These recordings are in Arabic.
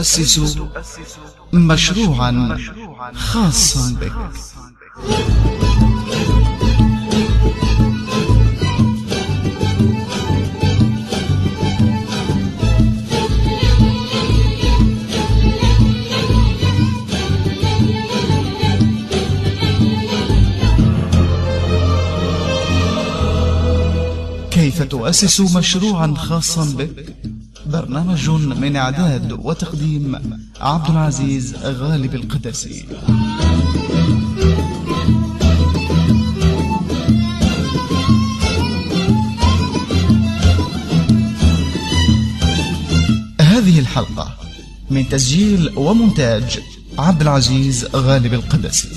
تؤسس مشروعا خاصا بك. كيف تؤسس مشروعا خاصا بك؟ برنامج من إعداد وتقديم عبد العزيز غالب القدسي هذه الحلقة من تسجيل ومونتاج عبد العزيز غالب القدسي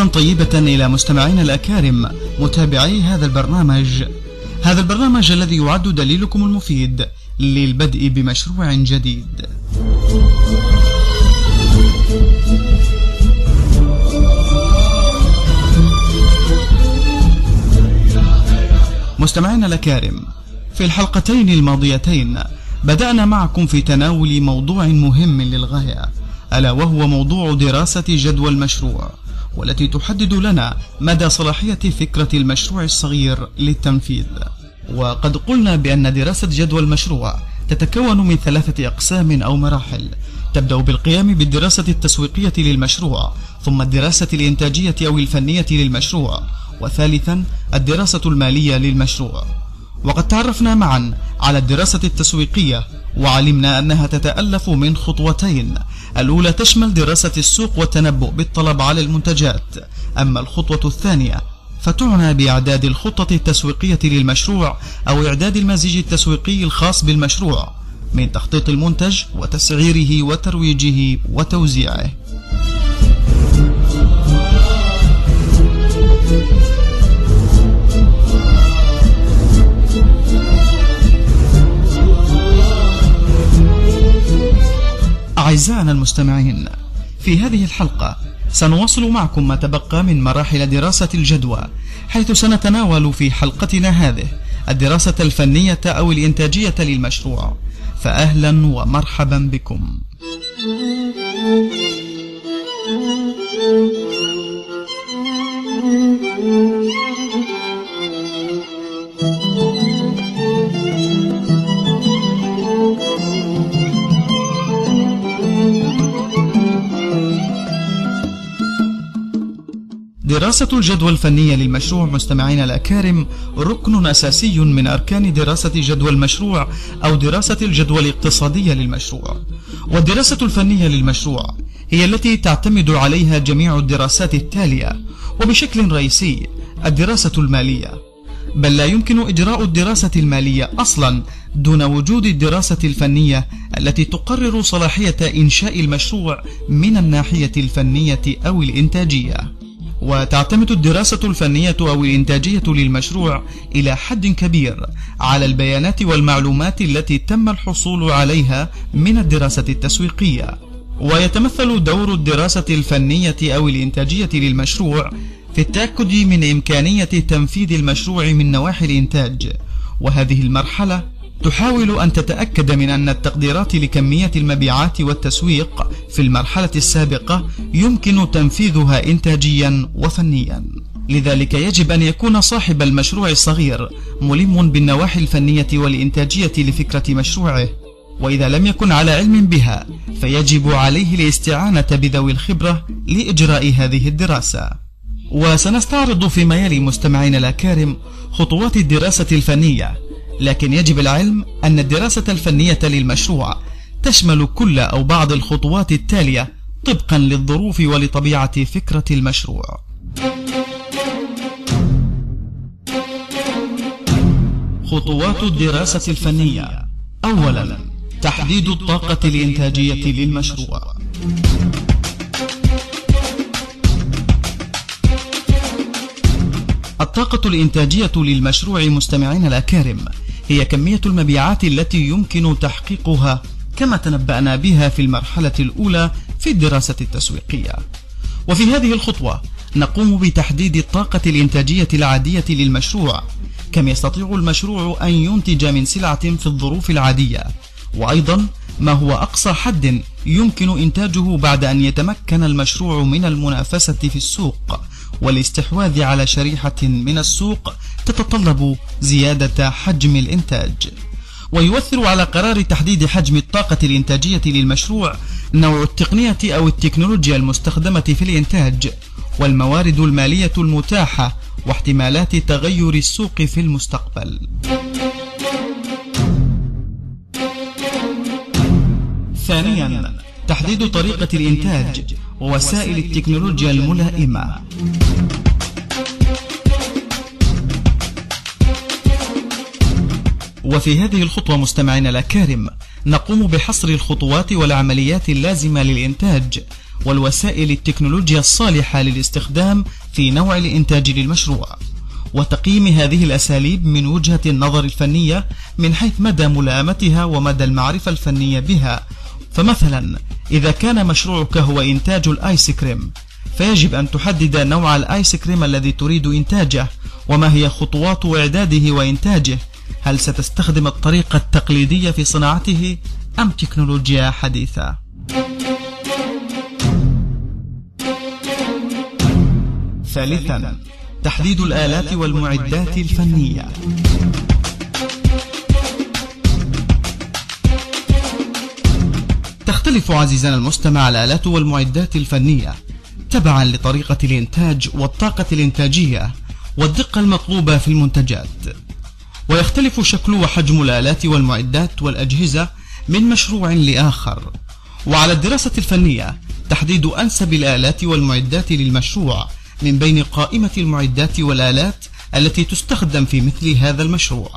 طيبة إلى مستمعينا الأكارم متابعي هذا البرنامج. هذا البرنامج الذي يعد دليلكم المفيد للبدء بمشروع جديد. مستمعينا الأكارم في الحلقتين الماضيتين بدأنا معكم في تناول موضوع مهم للغاية ألا وهو موضوع دراسة جدوى المشروع. والتي تحدد لنا مدى صلاحية فكرة المشروع الصغير للتنفيذ. وقد قلنا بأن دراسة جدوى المشروع تتكون من ثلاثة أقسام أو مراحل. تبدأ بالقيام بالدراسة التسويقية للمشروع ثم الدراسة الإنتاجية أو الفنية للمشروع وثالثا الدراسة المالية للمشروع. وقد تعرفنا معا على الدراسة التسويقية وعلمنا أنها تتألف من خطوتين الأولى تشمل دراسة السوق والتنبؤ بالطلب على المنتجات أما الخطوة الثانية فتعنى بإعداد الخطة التسويقية للمشروع أو إعداد المزيج التسويقي الخاص بالمشروع من تخطيط المنتج وتسعيره وترويجه وتوزيعه. أعزائنا المستمعين في هذه الحلقة سنواصل معكم ما تبقى من مراحل دراسة الجدوى حيث سنتناول في حلقتنا هذه الدراسة الفنية أو الإنتاجية للمشروع. فأهلا ومرحبا بكم. دراسة الجدوى الفنية للمشروع مستمعينا الأكارم ركن أساسي من أركان دراسة جدوى المشروع أو دراسة الجدوى الاقتصادية للمشروع. والدراسة الفنية للمشروع هي التي تعتمد عليها جميع الدراسات التالية وبشكل رئيسي الدراسة المالية. بل لا يمكن إجراء الدراسة المالية أصلا دون وجود الدراسة الفنية التي تقرر صلاحية إنشاء المشروع من الناحية الفنية أو الإنتاجية. وتعتمد الدراسة الفنية أو الإنتاجية للمشروع إلى حد كبير على البيانات والمعلومات التي تم الحصول عليها من الدراسة التسويقية. ويتمثل دور الدراسة الفنية أو الإنتاجية للمشروع في التأكد من إمكانية تنفيذ المشروع من نواحي الإنتاج. وهذه المرحلة تحاول أن تتأكد من أن التقديرات لكمية المبيعات والتسويق في المرحلة السابقة يمكن تنفيذها إنتاجيا وفنيا. لذلك يجب أن يكون صاحب المشروع الصغير ملم بالنواحي الفنية والإنتاجية لفكرة مشروعه. وإذا لم يكن على علم بها فيجب عليه الاستعانة بذوي الخبرة لإجراء هذه الدراسة. وسنستعرض فيما يلي مستمعين الأكارم خطوات الدراسة الفنية. لكن يجب العلم أن الدراسة الفنية للمشروع تشمل كل أو بعض الخطوات التالية طبقا للظروف ولطبيعة فكرة المشروع. خطوات الدراسة الفنية. أولا تحديد الطاقة الإنتاجية للمشروع. الطاقة الإنتاجية للمشروع مستمعين الأكارم هي كمية المبيعات التي يمكن تحقيقها كما تنبأنا بها في المرحلة الأولى في الدراسة التسويقية. وفي هذه الخطوة نقوم بتحديد الطاقة الإنتاجية العادية للمشروع كم يستطيع المشروع أن ينتج من سلعة في الظروف العادية. وأيضا ما هو أقصى حد يمكن إنتاجه بعد أن يتمكن المشروع من المنافسة في السوق. والاستحواذ على شريحة من السوق تتطلب زيادة حجم الإنتاج. ويؤثر على قرار تحديد حجم الطاقة الإنتاجية للمشروع نوع التقنية أو التكنولوجيا المستخدمة في الإنتاج والموارد المالية المتاحة واحتمالات تغير السوق في المستقبل. ثانيا تحديد طريقة الإنتاج ووسائل التكنولوجيا الملائمة. وفي هذه الخطوة مستمعينا الأكارم نقوم بحصر الخطوات والعمليات اللازمة للإنتاج والوسائل التكنولوجيا الصالحة للاستخدام في نوع الإنتاج للمشروع. وتقييم هذه الأساليب من وجهة النظر الفنية من حيث مدى ملائمتها ومدى المعرفة الفنية بها. فمثلا إذا كان مشروعك هو إنتاج الآيس كريم فيجب أن تحدد نوع الآيس كريم الذي تريد إنتاجه وما هي خطوات إعداده وإنتاجه. هل ستستخدم الطريقة التقليدية في صناعته أم تكنولوجيا حديثة؟ ثالثا تحديد الآلات والمعدات الفنية. تختلف عزيزنا المستمع الآلات والمعدات الفنية. تبعا لطريقة الإنتاج والطاقة الإنتاجية والدقة المطلوبة في المنتجات. ويختلف شكل وحجم الآلات والمعدات والأجهزة من مشروع لآخر. وعلى الدراسة الفنية تحديد أنسب الآلات والمعدات للمشروع من بين قائمة المعدات والآلات التي تستخدم في مثل هذا المشروع.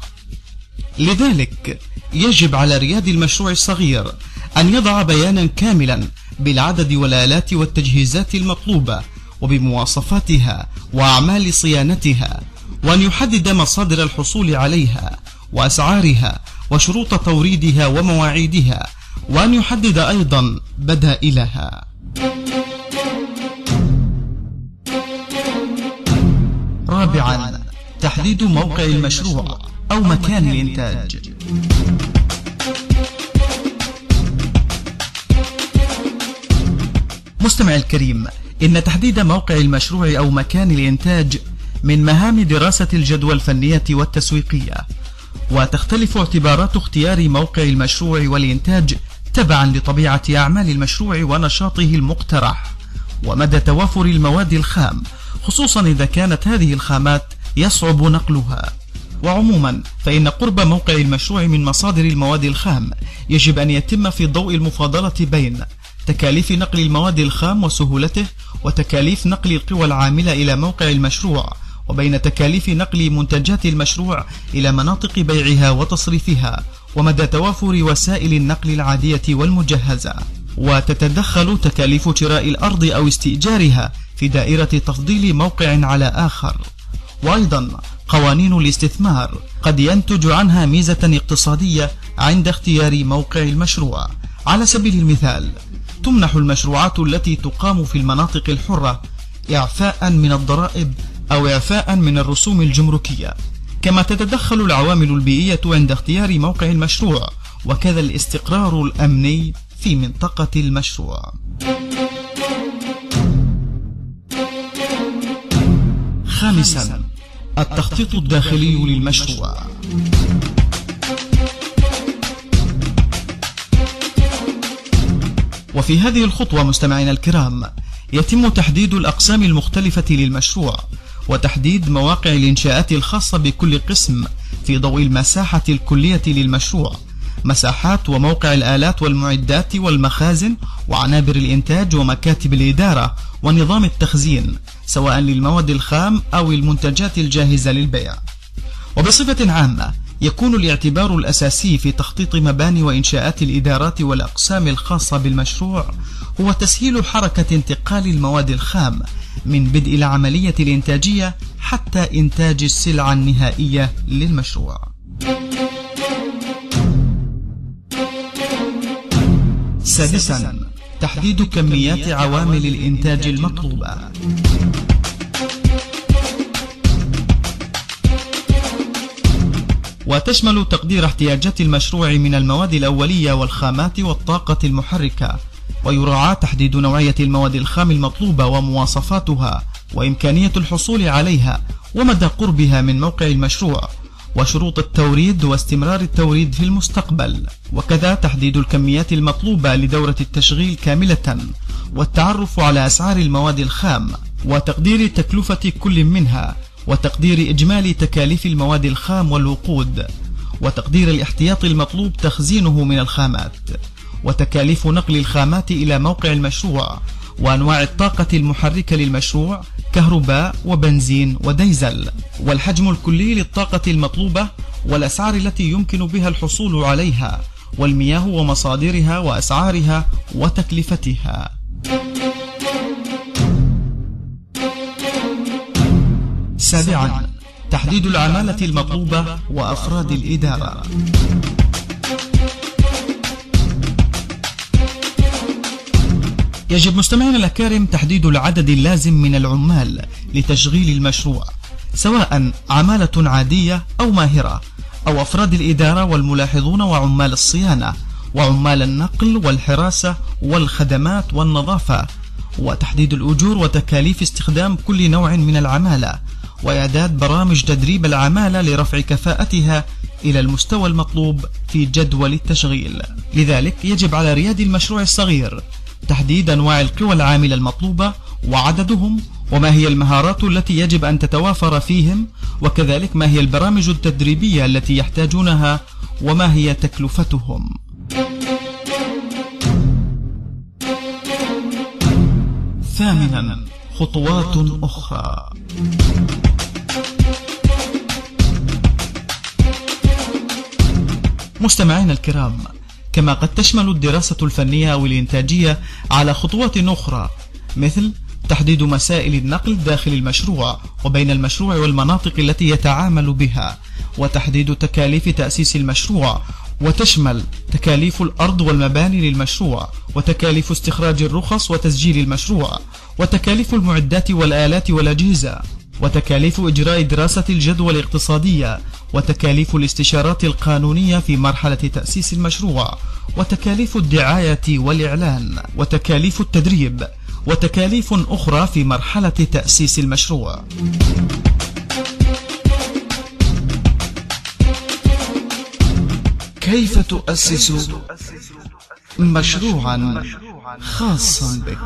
لذلك يجب على رياد المشروع الصغير أن يضع بيانا كاملا بالعدد والآلات والتجهيزات المطلوبة وبمواصفاتها وأعمال صيانتها وأن يحدد مصادر الحصول عليها وأسعارها وشروط توريدها ومواعيدها وأن يحدد أيضا بدائلها. رابعا تحديد موقع المشروع أو مكان الإنتاج. مستمع الكريم إن تحديد موقع المشروع أو مكان الإنتاج من مهام دراسة الجدوى الفنية والتسويقية. وتختلف اعتبارات اختيار موقع المشروع والإنتاج تبعا لطبيعة أعمال المشروع ونشاطه المقترح. ومدى توافر المواد الخام خصوصا إذا كانت هذه الخامات يصعب نقلها. وعموما فإن قرب موقع المشروع من مصادر المواد الخام يجب أن يتم في ضوء المفاضلة بين تكاليف نقل المواد الخام وسهولته وتكاليف نقل القوى العاملة إلى موقع المشروع وبين تكاليف نقل منتجات المشروع إلى مناطق بيعها وتصريفها ومدى توافر وسائل النقل العادية والمجهزة. وتتدخل تكاليف شراء الأرض أو استئجارها في دائرة تفضيل موقع على آخر. وأيضا قوانين الاستثمار قد ينتج عنها ميزة اقتصادية عند اختيار موقع المشروع. على سبيل المثال تمنح المشروعات التي تقام في المناطق الحرة إعفاء من الضرائب أو إعفاء من الرسوم الجمركية. كما تتدخل العوامل البيئية عند اختيار موقع المشروع وكذا الاستقرار الأمني في منطقة المشروع. خامسا التخطيط الداخلي للمشروع. وفي هذه الخطوة مستمعينا الكرام يتم تحديد الأقسام المختلفة للمشروع وتحديد مواقع الإنشاءات الخاصة بكل قسم في ضوء المساحة الكلية للمشروع مساحات وموقع الآلات والمعدات والمخازن وعنابر الإنتاج ومكاتب الإدارة ونظام التخزين سواء للمواد الخام أو المنتجات الجاهزة للبيع. وبصفة عامة يكون الاعتبار الأساسي في تخطيط مباني وإنشاءات الإدارات والأقسام الخاصة بالمشروع هو تسهيل حركة انتقال المواد الخام من بدء العملية الإنتاجية حتى إنتاج السلعة النهائية للمشروع. سادسا تحديد كميات عوامل الإنتاج المطلوبة. وتشمل تقدير احتياجات المشروع من المواد الأولية والخامات والطاقة المحركة. ويراعى تحديد نوعية المواد الخام المطلوبة ومواصفاتها وإمكانية الحصول عليها ومدى قربها من موقع المشروع. وشروط التوريد واستمرار التوريد في المستقبل. وكذا تحديد الكميات المطلوبة لدورة التشغيل كاملة. والتعرف على أسعار المواد الخام. وتقدير تكلفة كل منها. وتقدير إجمالي تكاليف المواد الخام والوقود وتقدير الاحتياط المطلوب تخزينه من الخامات وتكاليف نقل الخامات إلى موقع المشروع وأنواع الطاقة المحركة للمشروع كهرباء وبنزين وديزل. والحجم الكلي للطاقة المطلوبة والأسعار التي يمكن بها الحصول عليها والمياه ومصادرها وأسعارها وتكلفتها. سابعا تحديد العمالة المطلوبة وأفراد الإدارة. يجب مستمعينا الأكارم تحديد العدد اللازم من العمال لتشغيل المشروع سواء عمالة عادية أو ماهرة أو أفراد الإدارة والملاحظون وعمال الصيانة وعمال النقل والحراسة والخدمات والنظافة وتحديد الأجور وتكاليف استخدام كل نوع من العمالة. وإعداد برامج تدريب العمالة لرفع كفاءتها إلى المستوى المطلوب في جدول التشغيل. لذلك يجب على رياد المشروع الصغير تحديد أنواع القوى العاملة المطلوبة وعددهم وما هي المهارات التي يجب أن تتوافر فيهم وكذلك ما هي البرامج التدريبية التي يحتاجونها وما هي تكلفتهم. ثامنا خطوات أخرى. مستمعينا الكرام كما قد تشمل الدراسة الفنية أو الإنتاجية على خطوات أخرى مثل تحديد مسائل النقل داخل المشروع وبين المشروع والمناطق التي يتعامل بها وتحديد تكاليف تأسيس المشروع وتشمل تكاليف الأرض والمباني للمشروع وتكاليف استخراج الرخص وتسجيل المشروع وتكاليف المعدات والآلات والأجهزة. وتكاليف إجراء دراسة الجدوى الاقتصادية وتكاليف الاستشارات القانونية في مرحلة تأسيس المشروع وتكاليف الدعاية والإعلان وتكاليف التدريب وتكاليف أخرى في مرحلة تأسيس المشروع. كيف تؤسس مشروعا خاصا بك؟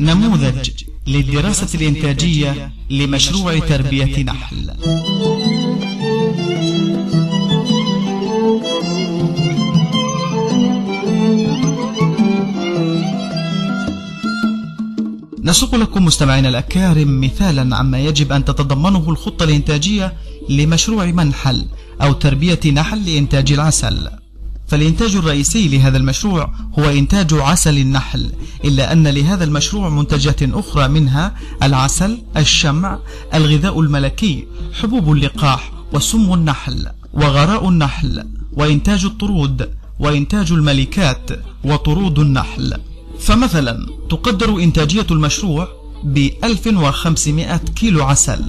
نموذج للدراسة الإنتاجية لمشروع تربية نحل. نسوق لكم مستمعينا الأكارم مثالا عما يجب أن تتضمنه الخطة الإنتاجية لمشروع منحل أو تربية نحل لإنتاج العسل. فالإنتاج الرئيسي لهذا المشروع هو إنتاج عسل النحل إلا أن لهذا المشروع منتجات أخرى منها العسل الشمع الغذاء الملكي حبوب اللقاح وسم النحل وغراء النحل وإنتاج الطرود وإنتاج الملكات وطرود النحل. فمثلا تقدر إنتاجية المشروع ب 1500 كيلو عسل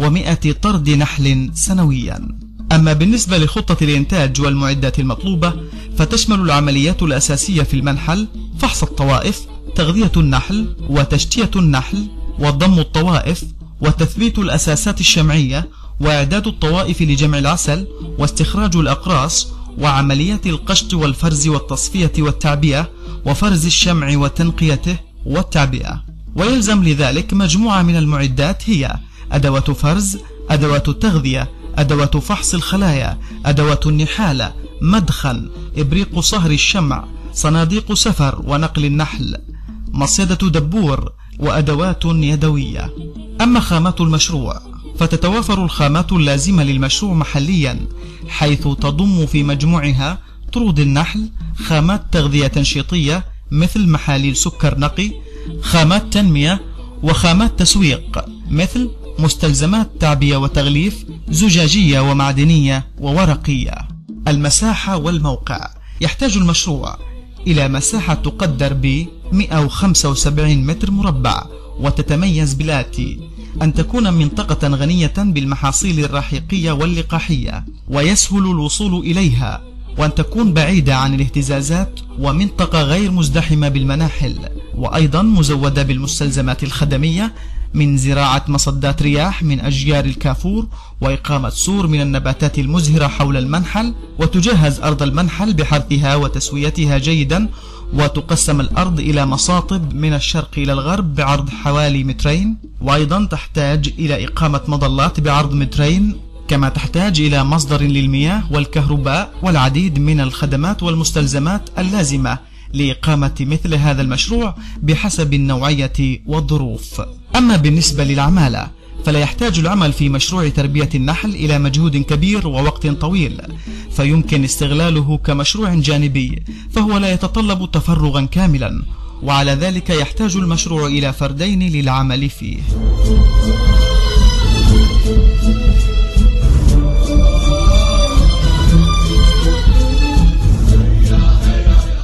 و100 طرد نحل سنويا. أما بالنسبة لخطة الإنتاج والمعدات المطلوبة فتشمل العمليات الأساسية في المنحل فحص الطوائف تغذية النحل وتشتية النحل وضم الطوائف وتثبيت الأساسات الشمعية وإعداد الطوائف لجمع العسل واستخراج الأقراص وعمليات القشط والفرز والتصفية والتعبئة وفرز الشمع وتنقيته والتعبئة. ويلزم لذلك مجموعة من المعدات هي أدوات فرز أدوات التغذية أدوات فحص الخلايا أدوات النحالة مدخن إبريق صهر الشمع صناديق سفر ونقل النحل مصيدة دبور وأدوات يدوية. أما خامات المشروع فتتوافر الخامات اللازمة للمشروع محليا حيث تضم في مجموعها طرود النحل خامات تغذية تنشيطية مثل محاليل سكر نقي خامات تنمية وخامات تسويق مثل مستلزمات تعبية وتغليف زجاجية ومعدنية وورقية. المساحة والموقع. يحتاج المشروع إلى مساحة تقدر ب 175 متر مربع وتتميز بالآتي أن تكون منطقة غنية بالمحاصيل الرحيقية واللقاحية ويسهل الوصول إليها وأن تكون بعيدة عن الاهتزازات ومنطقة غير مزدحمة بالمناحل وأيضا مزودة بالمستلزمات الخدمية من زراعة مصدات رياح من أشجار الكافور وإقامة سور من النباتات المزهرة حول المنحل وتجهز أرض المنحل بحرثها وتسويتها جيدا وتقسم الأرض إلى مصاطب من الشرق إلى الغرب بعرض حوالي مترين وأيضا تحتاج إلى إقامة مظلات بعرض مترين كما تحتاج إلى مصدر للمياه والكهرباء والعديد من الخدمات والمستلزمات اللازمة لإقامة مثل هذا المشروع بحسب النوعية والظروف. أما بالنسبة للعمالة فلا يحتاج العمل في مشروع تربية النحل إلى مجهود كبير ووقت طويل فيمكن استغلاله كمشروع جانبي فهو لا يتطلب تفرغا كاملا وعلى ذلك يحتاج المشروع إلى فردين للعمل فيه.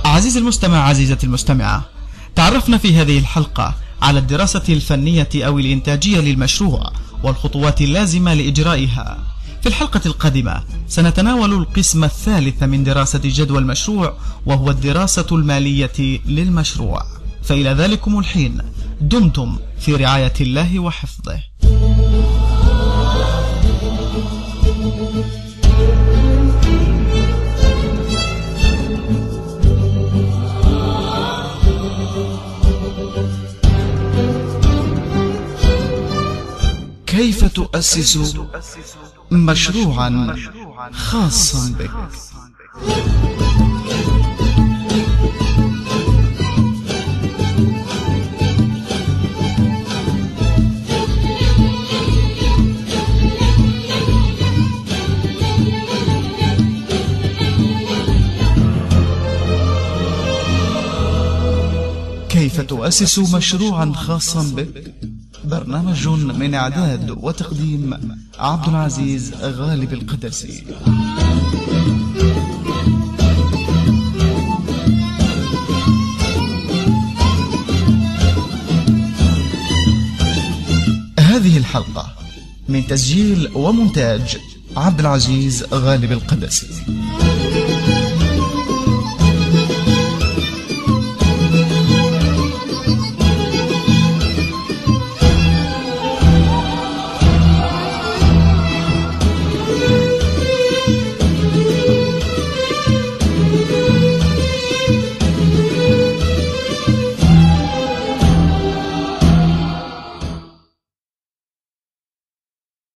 عزيزي المستمع عزيزتي المستمعة تعرفنا في هذه الحلقة على الدراسة الفنية أو الإنتاجية للمشروع والخطوات اللازمة لإجرائها. في الحلقة القادمة سنتناول القسم الثالث من دراسة جدوى المشروع وهو الدراسة المالية للمشروع. فإلى ذلكم الحين. دمتم في رعاية الله وحفظه. كيف تؤسس مشروعا خاصا بك؟ كيف تؤسس مشروعا خاصا بك؟ برنامج من إعداد وتقديم عبد العزيز غالب القدسي هذه الحلقة من تسجيل ومونتاج عبد العزيز غالب القدسي